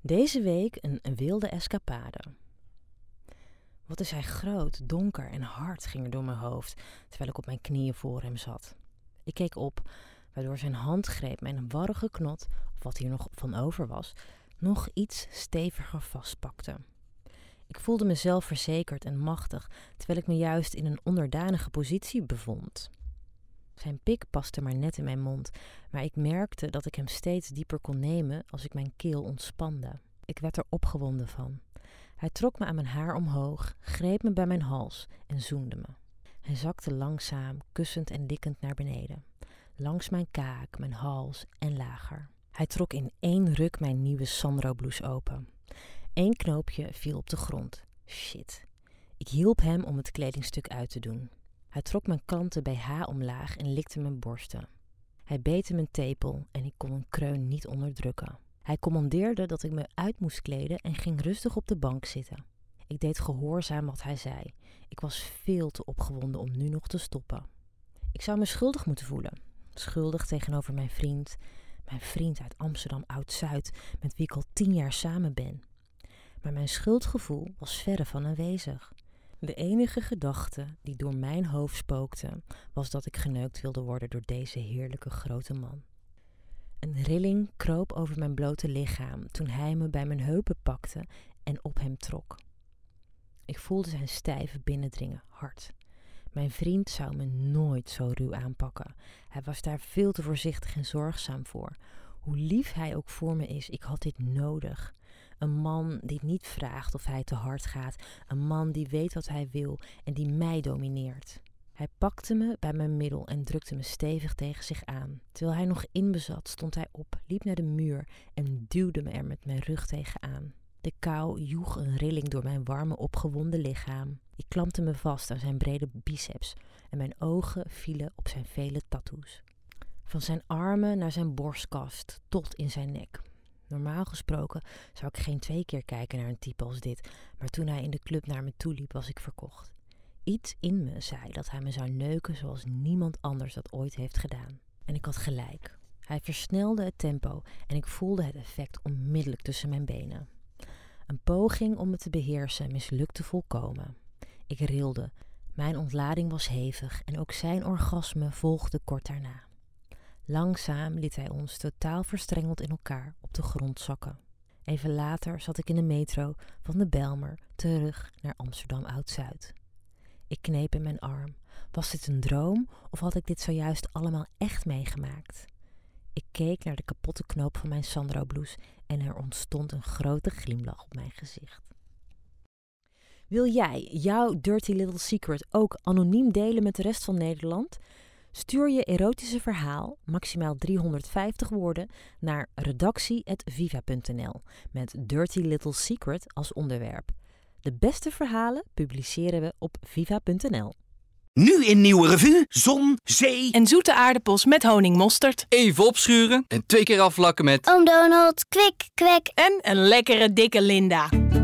Deze week een wilde escapade. Wat is hij groot, donker en hard ging er door mijn hoofd, terwijl ik op mijn knieën voor hem zat. Ik keek op, waardoor zijn handgreep mijn warrige knot, of wat hier nog van over was, nog iets steviger vastpakte. Ik voelde mezelf verzekerd en machtig, terwijl ik me juist in een onderdanige positie bevond. Zijn pik paste maar net in mijn mond, maar ik merkte dat ik hem steeds dieper kon nemen als ik mijn keel ontspande. Ik werd er opgewonden van. Hij trok me aan mijn haar omhoog, greep me bij mijn hals en zoende me. Hij zakte langzaam, kussend en likkend naar beneden, langs mijn kaak, mijn hals en lager. Hij trok in één ruk mijn nieuwe Sandro-blouse open. Eén knoopje viel op de grond. Shit. Ik hielp hem om het kledingstuk uit te doen. Hij trok mijn kanten BH omlaag en likte mijn borsten. Hij beette mijn tepel en ik kon een kreun niet onderdrukken. Hij commandeerde dat ik me uit moest kleden en ging rustig op de bank zitten. Ik deed gehoorzaam wat hij zei. Ik was veel te opgewonden om nu nog te stoppen. Ik zou me schuldig moeten voelen. Schuldig tegenover mijn vriend, mijn vriend uit Amsterdam Oud-Zuid, met wie ik al tien jaar samen ben. Maar mijn schuldgevoel was verre van aanwezig. De enige gedachte die door mijn hoofd spookte, was dat ik geneukt wilde worden door deze heerlijke grote man. Een rilling kroop over mijn blote lichaam toen hij me bij mijn heupen pakte en op hem trok. Ik voelde zijn stijve binnendringen hard. Mijn vriend zou me nooit zo ruw aanpakken. Hij was daar veel te voorzichtig en zorgzaam voor. Hoe lief hij ook voor me is, ik had dit nodig. Een man die niet vraagt of hij te hard gaat. Een man die weet wat hij wil en die mij domineert. Hij pakte me bij mijn middel en drukte me stevig tegen zich aan. Terwijl hij nog inbezat, stond hij op, liep naar de muur en duwde me er met mijn rug tegenaan. De kou joeg een rilling door mijn warme, opgewonden lichaam. Ik klampte me vast aan zijn brede biceps en mijn ogen vielen op zijn vele tattoos. Van zijn armen naar zijn borstkast tot in zijn nek. Normaal gesproken zou ik geen twee keer kijken naar een type als dit, maar toen hij in de club naar me toe liep, was ik verkocht. Iets in me zei dat hij me zou neuken zoals niemand anders dat ooit heeft gedaan. En ik had gelijk. Hij versnelde het tempo en ik voelde het effect onmiddellijk tussen mijn benen. Een poging om me te beheersen mislukte volkomen. Ik rilde. Mijn ontlading was hevig en ook zijn orgasme volgde kort daarna. Langzaam liet hij ons totaal verstrengeld in elkaar op de grond zakken. Even later zat ik in de metro van de Belmer terug naar Amsterdam Oud-Zuid. Ik kneep in mijn arm. Was dit een droom of had ik dit zojuist allemaal echt meegemaakt? Ik keek naar de kapotte knoop van mijn Sandro-blouse en er ontstond een grote glimlach op mijn gezicht. Wil jij jouw dirty little secret ook anoniem delen met de rest van Nederland? Stuur je erotische verhaal, maximaal 350 woorden, naar redactie.viva.nl met Dirty Little Secret als onderwerp. De beste verhalen publiceren we op viva.nl. Nu in Nieuwe Revue, zon, zee... En zoete aardappels met honingmosterd. Even opschuren en twee keer afvlakken met... Oom Donald, kwik, kwek. En een lekkere dikke Linda.